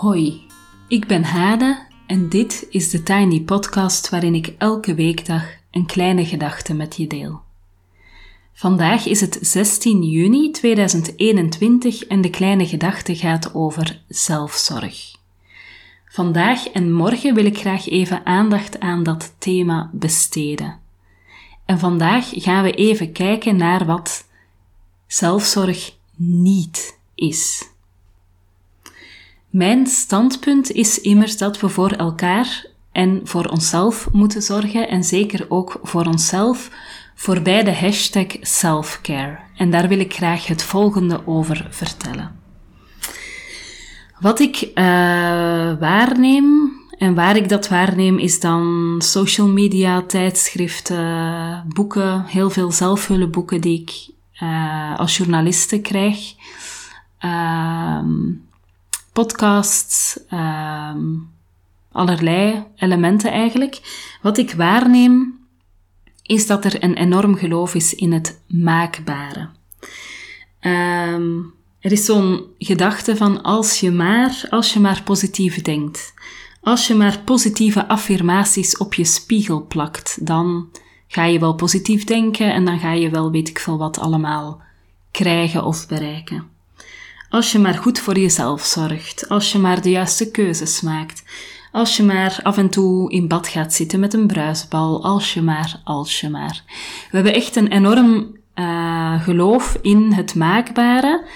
Hoi, ik ben Hade en dit is de Tiny Podcast waarin ik elke weekdag een kleine gedachte met je deel. Vandaag is het 16 juni 2021 en de kleine gedachte gaat over zelfzorg. Vandaag en morgen wil ik graag even aandacht aan dat thema besteden. En vandaag gaan we even kijken naar wat zelfzorg niet is. Mijn standpunt is immers dat we voor elkaar en voor onszelf moeten zorgen en zeker ook voor onszelf voorbij de hashtag selfcare. En daar wil ik graag het volgende over vertellen. Wat ik uh, waarneem en waar ik dat waarneem is dan social media, tijdschriften, boeken, heel veel zelfhulpboeken die ik uh, als journaliste krijg. Uh, podcasts, um, allerlei elementen eigenlijk. Wat ik waarneem is dat er een enorm geloof is in het maakbare. Um, er is zo'n gedachte van als je maar, als je maar positief denkt, als je maar positieve affirmaties op je spiegel plakt, dan ga je wel positief denken en dan ga je wel weet ik veel wat allemaal krijgen of bereiken. Als je maar goed voor jezelf zorgt, als je maar de juiste keuzes maakt, als je maar af en toe in bad gaat zitten met een bruisbal, als je maar, als je maar. We hebben echt een enorm uh, geloof in het maakbare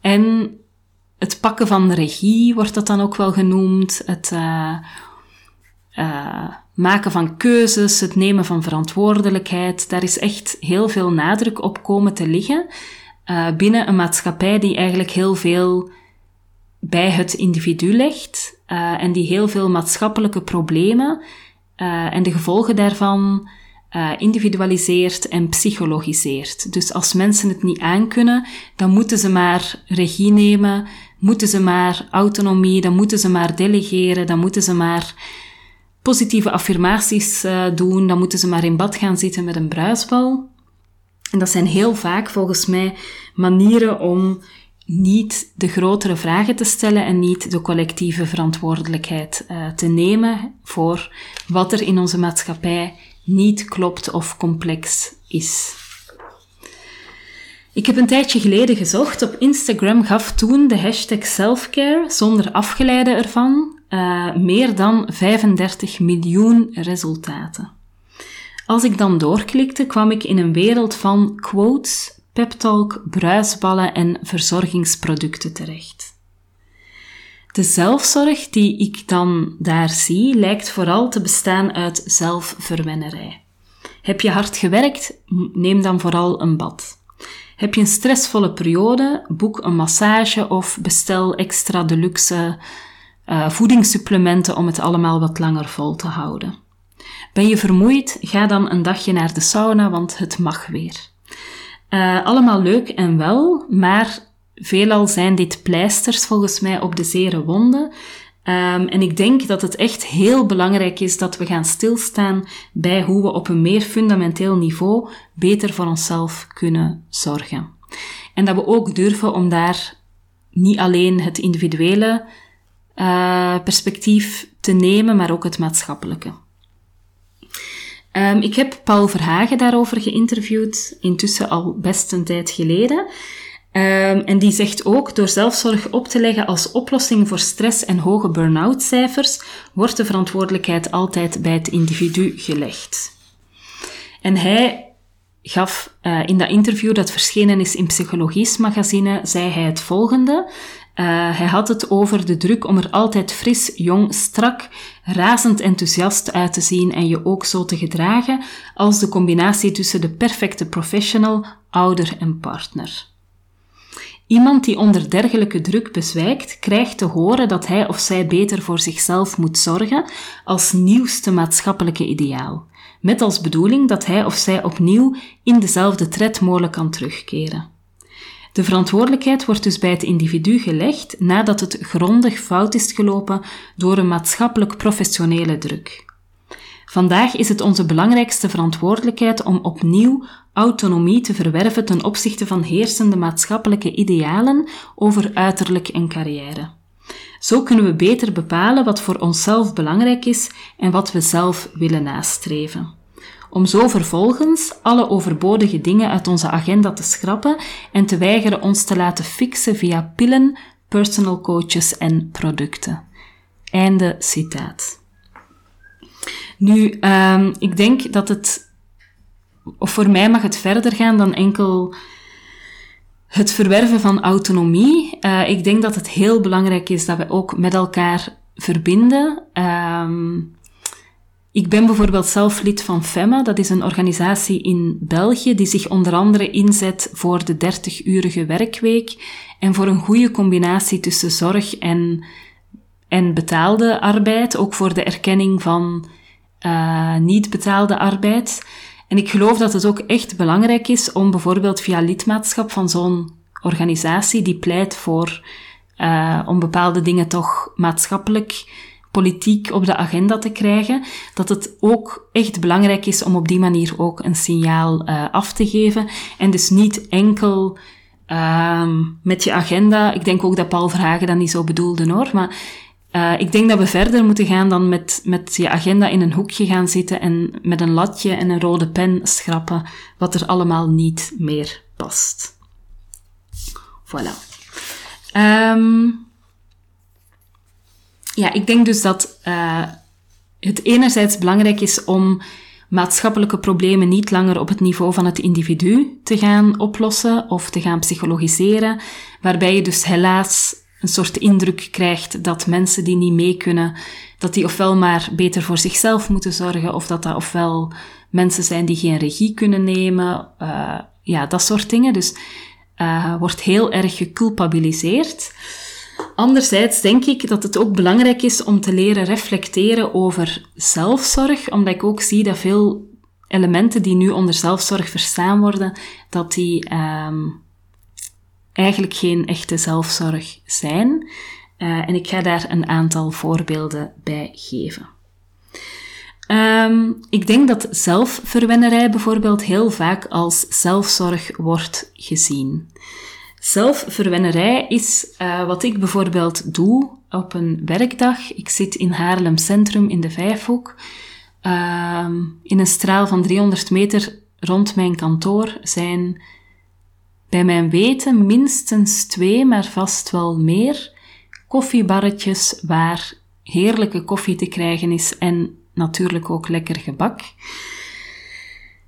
en het pakken van regie wordt dat dan ook wel genoemd, het uh, uh, maken van keuzes, het nemen van verantwoordelijkheid. Daar is echt heel veel nadruk op komen te liggen uh, binnen een maatschappij die eigenlijk heel veel bij het individu legt uh, en die heel veel maatschappelijke problemen uh, en de gevolgen daarvan individualiseert en psychologiseert. Dus als mensen het niet aankunnen, dan moeten ze maar regie nemen, moeten ze maar autonomie, dan moeten ze maar delegeren, dan moeten ze maar positieve affirmaties doen, dan moeten ze maar in bad gaan zitten met een bruisbal. En dat zijn heel vaak volgens mij manieren om niet de grotere vragen te stellen en niet de collectieve verantwoordelijkheid uh, te nemen voor wat er in onze maatschappij niet klopt of complex is. Ik heb een tijdje geleden gezocht. Op Instagram gaf toen de hashtag selfcare, zonder afgeleide ervan, uh, meer dan 35 miljoen resultaten. Als ik dan doorklikte, kwam ik in een wereld van quotes, peptalk, bruisballen en verzorgingsproducten terecht. De zelfzorg die ik dan daar zie, lijkt vooral te bestaan uit zelfverwennerij. Heb je hard gewerkt? Neem dan vooral een bad. Heb je een stressvolle periode? Boek een massage of bestel extra deluxe uh, voedingssupplementen om het allemaal wat langer vol te houden. Ben je vermoeid? Ga dan een dagje naar de sauna, want het mag weer. Uh, allemaal leuk en wel, maar veelal zijn dit pleisters volgens mij op de zere wonden. Um, en ik denk dat het echt heel belangrijk is dat we gaan stilstaan bij hoe we op een meer fundamenteel niveau beter voor onszelf kunnen zorgen. En dat we ook durven om daar niet alleen het individuele uh, perspectief te nemen, maar ook het maatschappelijke. Um, ik heb Paul Verhagen daarover geïnterviewd, intussen al best een tijd geleden. Um, en die zegt ook, door zelfzorg op te leggen als oplossing voor stress en hoge burn-out cijfers, wordt de verantwoordelijkheid altijd bij het individu gelegd. En hij gaf uh, in dat interview dat verschenen is in Psychologisch magazine, zei hij het volgende. Uh, hij had het over de druk om er altijd fris, jong, strak, razend enthousiast uit te zien en je ook zo te gedragen als de combinatie tussen de perfecte professional, ouder en partner. Iemand die onder dergelijke druk bezwijkt, krijgt te horen dat hij of zij beter voor zichzelf moet zorgen als nieuwste maatschappelijke ideaal, met als bedoeling dat hij of zij opnieuw in dezelfde tredmolen kan terugkeren. De verantwoordelijkheid wordt dus bij het individu gelegd nadat het grondig fout is gelopen door een maatschappelijk professionele druk. Vandaag is het onze belangrijkste verantwoordelijkheid om opnieuw autonomie te verwerven ten opzichte van heersende maatschappelijke idealen over uiterlijk en carrière. Zo kunnen we beter bepalen wat voor onszelf belangrijk is en wat we zelf willen nastreven. Om zo vervolgens alle overbodige dingen uit onze agenda te schrappen en te weigeren ons te laten fixen via pillen, personal coaches en producten. Einde citaat. Nu, um, ik denk dat het, of voor mij mag het verder gaan dan enkel het verwerven van autonomie. Uh, ik denk dat het heel belangrijk is dat we ook met elkaar verbinden. Um, ik ben bijvoorbeeld zelf lid van FEMA, dat is een organisatie in België die zich onder andere inzet voor de 30-urige werkweek en voor een goede combinatie tussen zorg en, en betaalde arbeid, ook voor de erkenning van uh, niet betaalde arbeid. En ik geloof dat het ook echt belangrijk is om bijvoorbeeld via lidmaatschap van zo'n organisatie die pleit voor uh, om bepaalde dingen toch maatschappelijk, politiek op de agenda te krijgen, dat het ook echt belangrijk is om op die manier ook een signaal uh, af te geven. En dus niet enkel uh, met je agenda. Ik denk ook dat Paul Verhagen dat niet zo bedoelde hoor, maar uh, ik denk dat we verder moeten gaan dan met, met je agenda in een hoekje gaan zitten en met een latje en een rode pen schrappen wat er allemaal niet meer past. Voilà. Um, ja, ik denk dus dat uh, het enerzijds belangrijk is om maatschappelijke problemen niet langer op het niveau van het individu te gaan oplossen of te gaan psychologiseren, waarbij je dus helaas een soort indruk krijgt dat mensen die niet mee kunnen, dat die ofwel maar beter voor zichzelf moeten zorgen, of dat dat ofwel mensen zijn die geen regie kunnen nemen, uh, ja, dat soort dingen. Dus uh, wordt heel erg geculpabiliseerd. Anderzijds denk ik dat het ook belangrijk is om te leren reflecteren over zelfzorg, omdat ik ook zie dat veel elementen die nu onder zelfzorg verstaan worden, dat die um, eigenlijk geen echte zelfzorg zijn. Uh, en ik ga daar een aantal voorbeelden bij geven. Um, ik denk dat zelfverwennerij bijvoorbeeld heel vaak als zelfzorg wordt gezien. Zelfverwennerij is uh, wat ik bijvoorbeeld doe op een werkdag. Ik zit in Haarlem Centrum in de Vijfhoek. Uh, in een straal van 300 meter rond mijn kantoor zijn bij mijn weten minstens twee, maar vast wel meer koffiebarretjes waar heerlijke koffie te krijgen is en natuurlijk ook lekker gebak.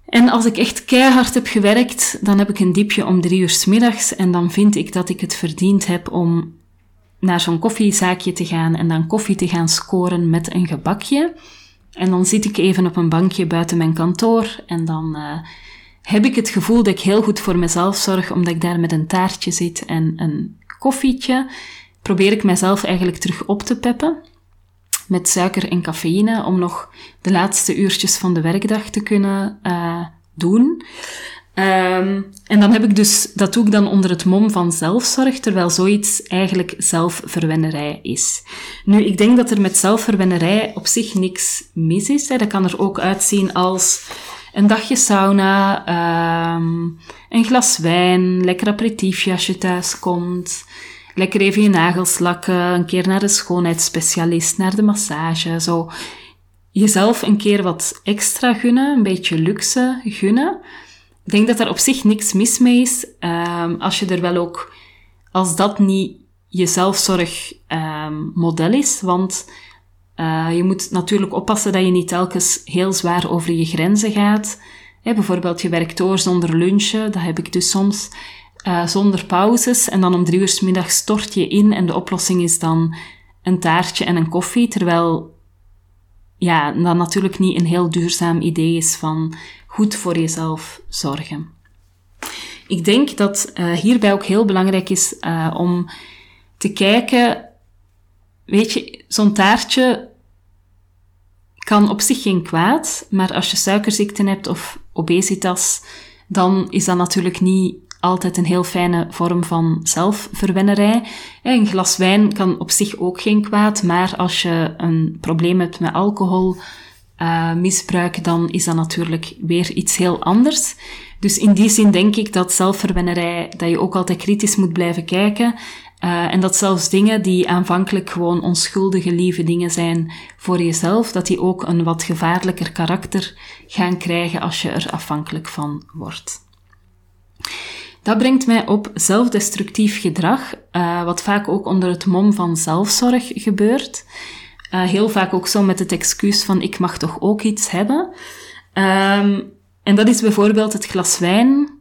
En als ik echt keihard heb gewerkt, dan heb ik een diepje om drie uur s middags en dan vind ik dat ik het verdiend heb om naar zo'n koffiezaakje te gaan en dan koffie te gaan scoren met een gebakje. En dan zit ik even op een bankje buiten mijn kantoor en dan uh, heb ik het gevoel dat ik heel goed voor mezelf zorg, omdat ik daar met een taartje zit en een koffietje. Probeer ik mezelf eigenlijk terug op te peppen met suiker en cafeïne om nog de laatste uurtjes van de werkdag te kunnen uh, doen. Um, en dan heb ik dus, dat doe ik dan onder het mom van zelfzorg, terwijl zoiets eigenlijk zelfverwennerij is. Nu, ik denk dat er met zelfverwennerij op zich niks mis is. Hè. Dat kan er ook uitzien als een dagje sauna, um, een glas wijn, lekker aperitiefje als je thuis komt, lekker even je nagels lakken, een keer naar de schoonheidsspecialist, naar de massage, zo. Jezelf een keer wat extra gunnen, een beetje luxe gunnen. Ik denk dat er op zich niks mis mee is, um, als je er wel ook, als dat niet je zelfzorgmodel model is, want uh, je moet natuurlijk oppassen dat je niet telkens heel zwaar over je grenzen gaat. Bijvoorbeeld, je werkt door zonder lunchen, dat heb ik dus soms, uh, zonder pauzes. En dan om drie uur s middag stort je in en de oplossing is dan een taartje en een koffie. Terwijl, ja, dat natuurlijk niet een heel duurzaam idee is van goed voor jezelf zorgen. Ik denk dat uh, hierbij ook heel belangrijk is om te kijken Weet je, zo'n taartje kan op zich geen kwaad, maar als je suikerziekte hebt of obesitas, dan is dat natuurlijk niet altijd een heel fijne vorm van zelfverwennerij. Een glas wijn kan op zich ook geen kwaad, maar als je een probleem hebt met alcohol, uh, dan is dat natuurlijk weer iets heel anders. Dus in die zin denk ik dat zelfverwennerij, dat je ook altijd kritisch moet blijven kijken. Uh, en dat zelfs dingen die aanvankelijk gewoon onschuldige, lieve dingen zijn voor jezelf, dat die ook een wat gevaarlijker karakter gaan krijgen als je er afhankelijk van wordt. Dat brengt mij op zelfdestructief gedrag, uh, wat vaak ook onder het mom van zelfzorg gebeurt. Uh, heel vaak ook zo met het excuus van ik mag toch ook iets hebben. Um, en dat is bijvoorbeeld het glas wijn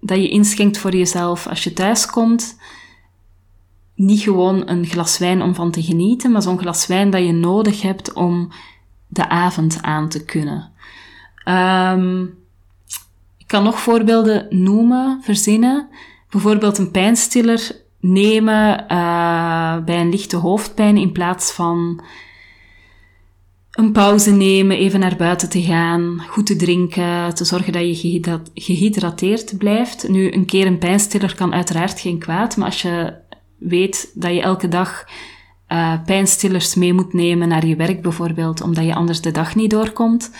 dat je inschenkt voor jezelf als je thuis komt. Niet gewoon een glas wijn om van te genieten, maar zo'n glas wijn dat je nodig hebt om de avond aan te kunnen. Um, ik kan nog voorbeelden noemen, verzinnen. Bijvoorbeeld een pijnstiller nemen uh, bij een lichte hoofdpijn in plaats van een pauze nemen, even naar buiten te gaan, goed te drinken, te zorgen dat je gehydrateerd blijft. Nu, een keer een pijnstiller kan uiteraard geen kwaad, maar als je weet dat je elke dag uh, pijnstillers mee moet nemen naar je werk bijvoorbeeld, omdat je anders de dag niet doorkomt,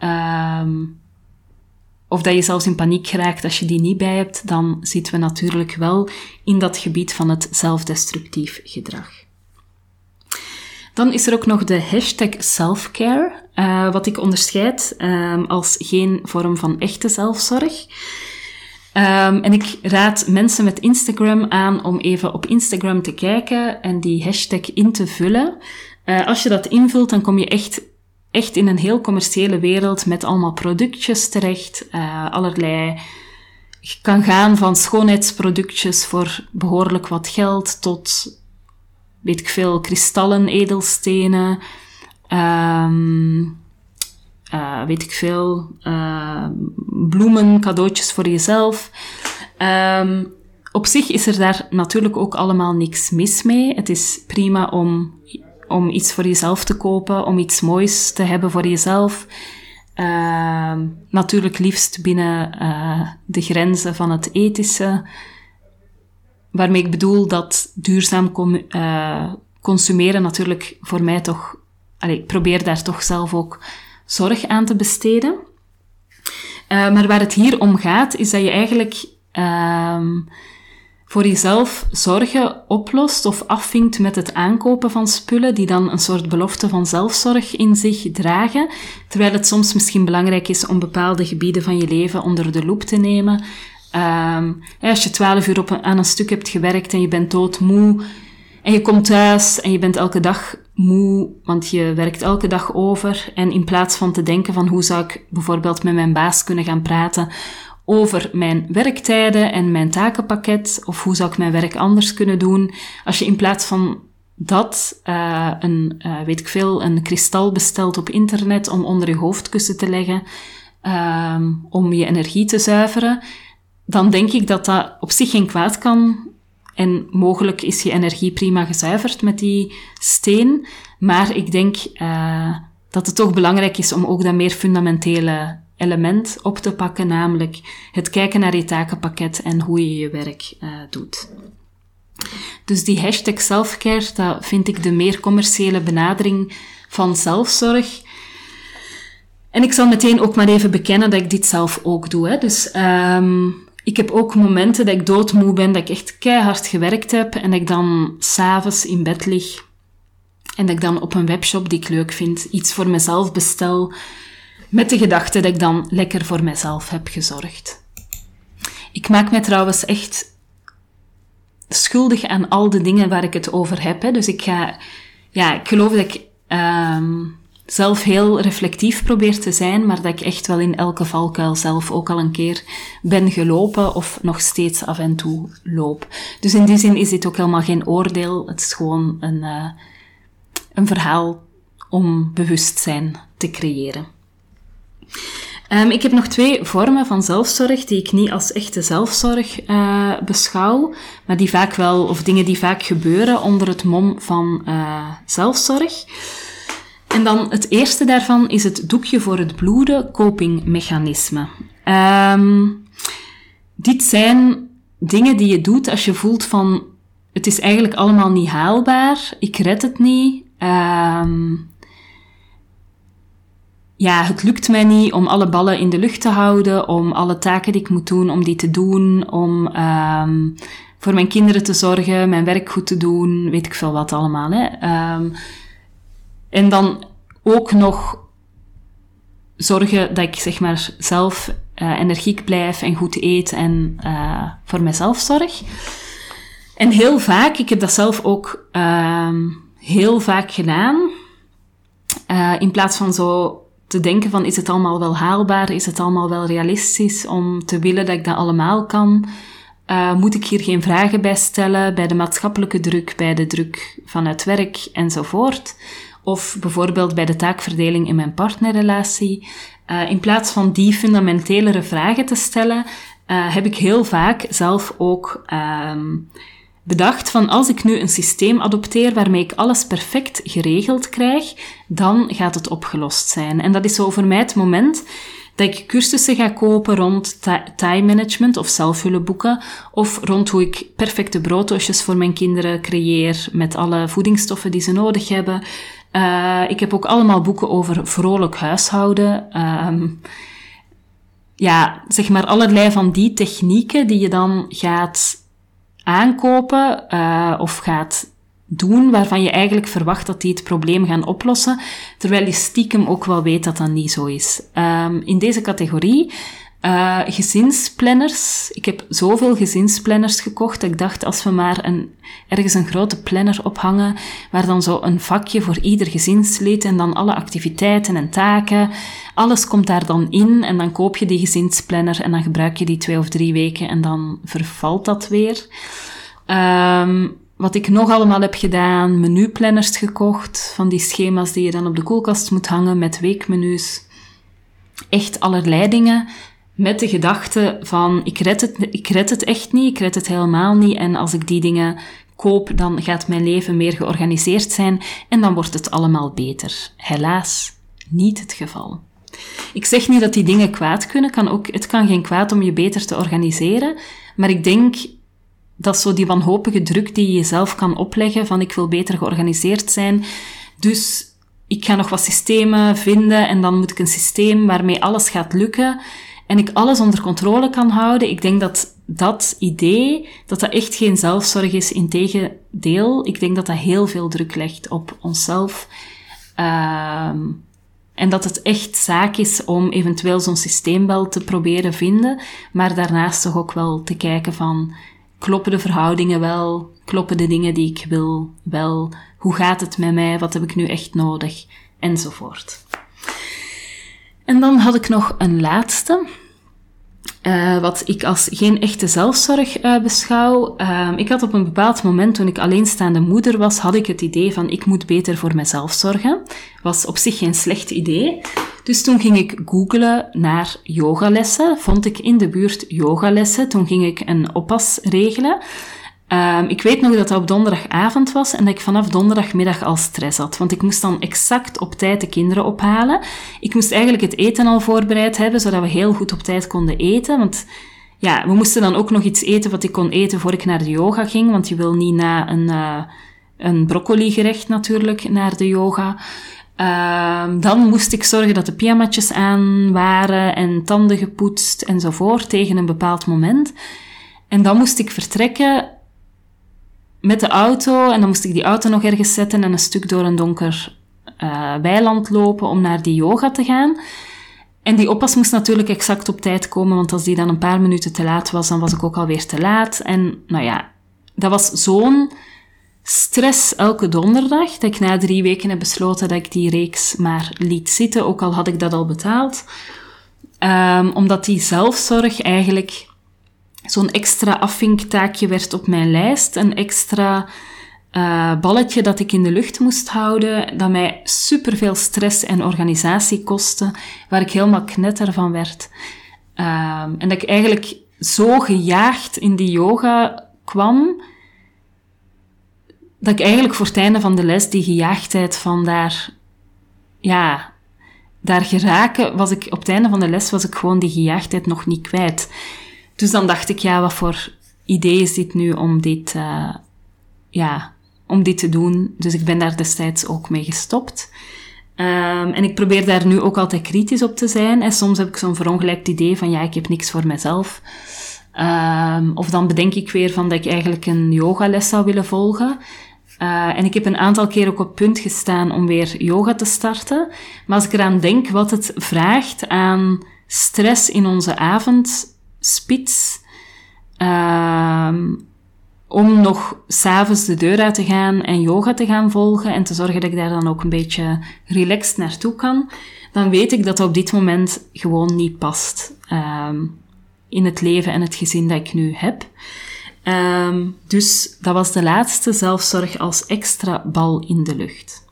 um, of dat je zelfs in paniek geraakt als je die niet bij hebt, dan zitten we natuurlijk wel in dat gebied van het zelfdestructief gedrag. Dan is er ook nog de hashtag selfcare, uh, wat ik onderscheid um, als geen vorm van echte zelfzorg. Um, en ik raad mensen met Instagram aan om even op Instagram te kijken en die hashtag in te vullen. Uh, als je dat invult, dan kom je echt echt in een heel commerciële wereld met allemaal productjes terecht. Uh, allerlei. Je kan gaan van schoonheidsproductjes voor behoorlijk wat geld tot, weet ik veel, kristallen, edelstenen. Um, uh, weet ik veel, uh, bloemen, cadeautjes voor jezelf. Um, op zich is er daar natuurlijk ook allemaal niks mis mee. Het is prima om om iets voor jezelf te kopen, om iets moois te hebben voor jezelf. Uh, natuurlijk liefst binnen uh, de grenzen van het ethische. Waarmee ik bedoel dat duurzaam consumeren natuurlijk voor mij toch... Allee, ik probeer daar toch zelf ook zorg aan te besteden. Uh, maar waar het hier om gaat, is dat je eigenlijk ehm, voor jezelf zorgen oplost of afvinkt met het aankopen van spullen die dan een soort belofte van zelfzorg in zich dragen, terwijl het soms misschien belangrijk is om bepaalde gebieden van je leven onder de loep te nemen. Um, als je twaalf uur op aan een stuk hebt gewerkt en je bent doodmoe en je komt thuis en je bent elke dag moe, want je werkt elke dag over en in plaats van te denken van hoe zou ik bijvoorbeeld met mijn baas kunnen gaan praten over mijn werktijden en mijn takenpakket, of hoe zou ik mijn werk anders kunnen doen. Als je in plaats van dat uh, een, uh, weet ik veel, een kristal bestelt op internet om onder je hoofdkussen te leggen, um, om je energie te zuiveren, dan denk ik dat dat op zich geen kwaad kan. En mogelijk is je energie prima gezuiverd met die steen. Maar ik denk uh, dat het toch belangrijk is om ook dat meer fundamentele element op te pakken, namelijk het kijken naar je takenpakket en hoe je je werk uh, doet. Dus die hashtag selfcare, dat vind ik de meer commerciële benadering van zelfzorg. En ik zal meteen ook maar even bekennen dat ik dit zelf ook doe. Hè. Dus um, ik heb ook momenten dat ik doodmoe ben, dat ik echt keihard gewerkt heb en dat ik dan s'avonds in bed lig en dat ik dan op een webshop die ik leuk vind iets voor mezelf bestel met de gedachte dat ik dan lekker voor mezelf heb gezorgd. Ik maak mij trouwens echt schuldig aan al de dingen waar ik het over heb. Hè. Dus ik ga, ja, ik geloof dat ik um, zelf heel reflectief probeer te zijn, maar dat ik echt wel in elke valkuil zelf ook al een keer ben gelopen of nog steeds af en toe loop. Dus in die zin is dit ook helemaal geen oordeel. Het is gewoon een, uh, een verhaal om bewustzijn te creëren. Um, ik heb nog twee vormen van zelfzorg die ik niet als echte zelfzorg uh, beschouw, maar die vaak wel, of dingen die vaak gebeuren onder het mom van uh, zelfzorg. En dan het eerste daarvan is het doekje voor het bloeden copingmechanisme. Um, dit zijn dingen die je doet als je voelt van het is eigenlijk allemaal niet haalbaar, ik red het niet, um, ja, het lukt mij niet om alle ballen in de lucht te houden, om alle taken die ik moet doen, om die te doen, om um, voor mijn kinderen te zorgen, mijn werk goed te doen, weet ik veel wat allemaal. Hè. Ehm, en dan ook nog zorgen dat ik zeg maar zelf uh, energiek blijf en goed eet en uh, voor mezelf zorg. En heel vaak, ik heb dat zelf ook uh, heel vaak gedaan, uh, in plaats van zo te denken van is het allemaal wel haalbaar, is het allemaal wel realistisch om te willen dat ik dat allemaal kan, moet ik hier geen vragen bij stellen bij de maatschappelijke druk, bij de druk van het werk enzovoort. Of bijvoorbeeld bij de taakverdeling in mijn partnerrelatie. Uh, in plaats van die fundamentelere vragen te stellen, uh, heb ik heel vaak zelf ook um, bedacht van als ik nu een systeem adopteer waarmee ik alles perfect geregeld krijg, dan gaat het opgelost zijn. En dat is zo voor mij het moment dat ik cursussen ga kopen rond time management of zelfhulpboeken, of rond hoe ik perfecte brooddoosjes voor mijn kinderen creëer met alle voedingsstoffen die ze nodig hebben. Uh, ik heb ook allemaal boeken over vrolijk huishouden. Uh, ja, zeg maar allerlei van die technieken die je dan gaat aankopen uh, of gaat doen waarvan je eigenlijk verwacht dat die het probleem gaan oplossen, terwijl je stiekem ook wel weet dat dat niet zo is. Um, in deze categorie uh, gezinsplanners. Ik heb zoveel gezinsplanners gekocht ik dacht als we maar een, ergens een grote planner ophangen, waar dan zo een vakje voor ieder gezinslid en dan alle activiteiten en taken, alles komt daar dan in en dan koop je die gezinsplanner en dan gebruik je die twee of drie weken en dan vervalt dat weer. Um, wat ik nog allemaal heb gedaan, menuplanners gekocht, van die schema's die je dan op de koelkast moet hangen met weekmenu's. Echt allerlei dingen met de gedachte van ik red, het, ik red het echt niet, ik red het helemaal niet en als ik die dingen koop, dan gaat mijn leven meer georganiseerd zijn en dan wordt het allemaal beter. Helaas, niet het geval. Ik zeg niet dat die dingen kwaad kunnen, kan ook, het kan geen kwaad om je beter te organiseren, maar ik denk dat zo die wanhopige druk die je jezelf kan opleggen van ik wil beter georganiseerd zijn. Dus ik ga nog wat systemen vinden en dan moet ik een systeem waarmee alles gaat lukken en ik alles onder controle kan houden. Ik denk dat dat idee, dat dat echt geen zelfzorg is. Integendeel, ik denk dat dat heel veel druk legt op onszelf. Um, en dat het echt zaak is om eventueel zo'n systeem wel te proberen vinden, maar daarnaast toch ook wel te kijken van, kloppen de verhoudingen wel? Kloppen de dingen die ik wil wel? Hoe gaat het met mij? Wat heb ik nu echt nodig? Enzovoort. En dan had ik nog een laatste. Uh, wat ik als geen echte zelfzorg uh, beschouw. Uh, ik had op een bepaald moment, toen ik alleenstaande moeder was, had ik het idee van ik moet beter voor mezelf zorgen. Was op zich geen slecht idee. Dus toen ging ik googlen naar yogalessen. Vond ik in de buurt yogalessen. Toen ging ik een oppas regelen. Um, ik weet nog dat dat op donderdagavond was en dat ik vanaf donderdagmiddag al stress had. Want ik moest dan exact op tijd de kinderen ophalen. Ik moest eigenlijk het eten al voorbereid hebben, zodat we heel goed op tijd konden eten. Want ja, we moesten dan ook nog iets eten wat ik kon eten voor ik naar de yoga ging. Want je wil niet na een, uh, een broccoli gerecht natuurlijk naar de yoga. Uh, dan moest ik zorgen dat de pyjamatjes aan waren en tanden gepoetst enzovoort tegen een bepaald moment. En dan moest ik vertrekken met de auto en dan moest ik die auto nog ergens zetten en een stuk door een donker uh, weiland lopen om naar die yoga te gaan. En die oppas moest natuurlijk exact op tijd komen, want als die dan een paar minuten te laat was, dan was ik ook alweer te laat. En nou ja, dat was zo'n stress elke donderdag, dat ik na drie weken heb besloten dat ik die reeks maar liet zitten, ook al had ik dat al betaald. Um, omdat die zelfzorg eigenlijk zo'n extra afvinktaakje werd op mijn lijst. Een extra uh, balletje dat ik in de lucht moest houden, dat mij superveel stress en organisatie kostte, waar ik helemaal knetter van werd. Uh, en dat ik eigenlijk zo gejaagd in die yoga kwam, dat ik eigenlijk voor het einde van de les die gejaagdheid van daar, ja, daar geraken, was ik op het einde van de les was ik gewoon die gejaagdheid nog niet kwijt. Dus dan dacht ik, ja, wat voor idee is dit nu om dit, uh, ja, om dit te doen? Dus ik ben daar destijds ook mee gestopt. Um, en ik probeer daar nu ook altijd kritisch op te zijn. En soms heb ik zo'n verongelijkt idee van, ja, ik heb niks voor mezelf. Ehm, of dan bedenk ik weer van dat ik eigenlijk een yogales zou willen volgen. Uh, en ik heb een aantal keer ook op punt gestaan om weer yoga te starten. Maar als ik eraan denk wat het vraagt aan stress in onze avondspits, uh, om nog s'avonds de deur uit te gaan en yoga te gaan volgen en te zorgen dat ik daar dan ook een beetje relaxed naartoe kan, dan weet ik dat dat op dit moment gewoon niet past um, in het leven en het gezin dat ik nu heb. Um, dus dat was de laatste zelfzorg als extra bal in de lucht.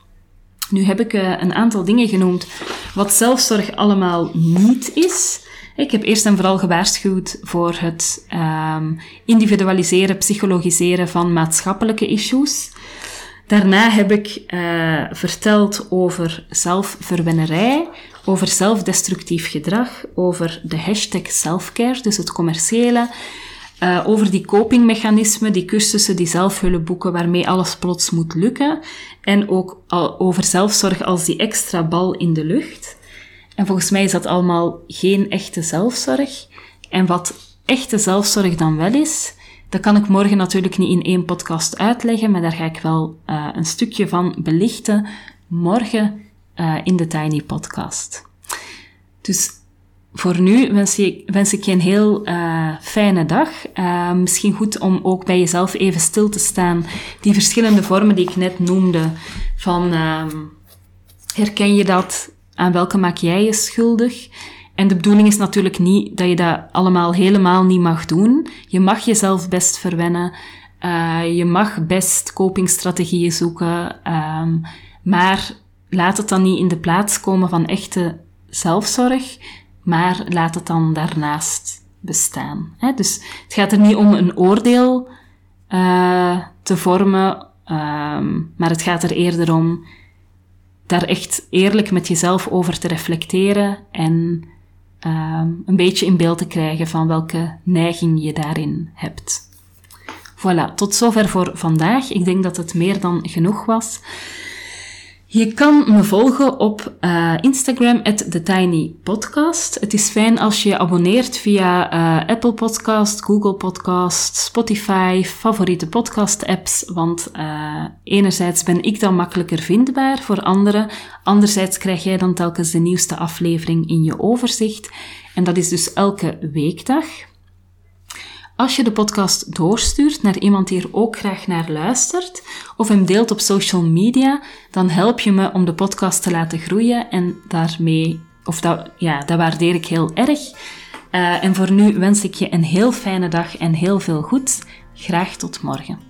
Nu heb ik uh, een aantal dingen genoemd wat zelfzorg allemaal niet is. Ik heb eerst en vooral gewaarschuwd voor het um, individualiseren, psychologiseren van maatschappelijke issues. Daarna heb ik uh, verteld over zelfverwennerij, over zelfdestructief gedrag, over de hashtag selfcare, dus het commerciële, uh, over die copingmechanismen, die cursussen, die zelfhulpboeken waarmee alles plots moet lukken. En ook al over zelfzorg als die extra bal in de lucht. En volgens mij is dat allemaal geen echte zelfzorg. En wat echte zelfzorg dan wel is, dat kan ik morgen natuurlijk niet in één podcast uitleggen, maar daar ga ik wel uh, een stukje van belichten morgen uh, in de Tiny Podcast. Dus voor nu wens, wens ik je een heel uh, fijne dag. Misschien goed om ook bij jezelf even stil te staan. Die verschillende vormen die ik net noemde. Van uh, herken je dat? Aan welke maak jij je schuldig? En de bedoeling is natuurlijk niet dat je dat allemaal helemaal niet mag doen. Je mag jezelf best verwennen. Uh, je mag best copingstrategieën zoeken. Um, maar laat het dan niet in de plaats komen van echte zelfzorg maar laat het dan daarnaast bestaan. Dus het gaat er niet om een oordeel uh, te vormen, um, maar het gaat er eerder om daar echt eerlijk met jezelf over te reflecteren en um, een beetje in beeld te krijgen van welke neiging je daarin hebt. Voilà, tot zover voor vandaag. Ik denk dat het meer dan genoeg was. Je kan me volgen op uh, Instagram, TheTinyPodcast. Het is fijn als je je abonneert via uh, Apple Podcast, Google Podcast, Spotify, favoriete podcast-apps, want uh, enerzijds ben ik dan makkelijker vindbaar voor anderen, anderzijds krijg jij dan telkens de nieuwste aflevering in je overzicht. En dat is dus elke weekdag. Als je de podcast doorstuurt naar iemand die er ook graag naar luistert, of hem deelt op social media, dan help je me om de podcast te laten groeien en daarmee, of dat, ja, dat waardeer ik heel erg. Uh, en voor nu wens ik je een heel fijne dag en heel veel goed. Graag tot morgen.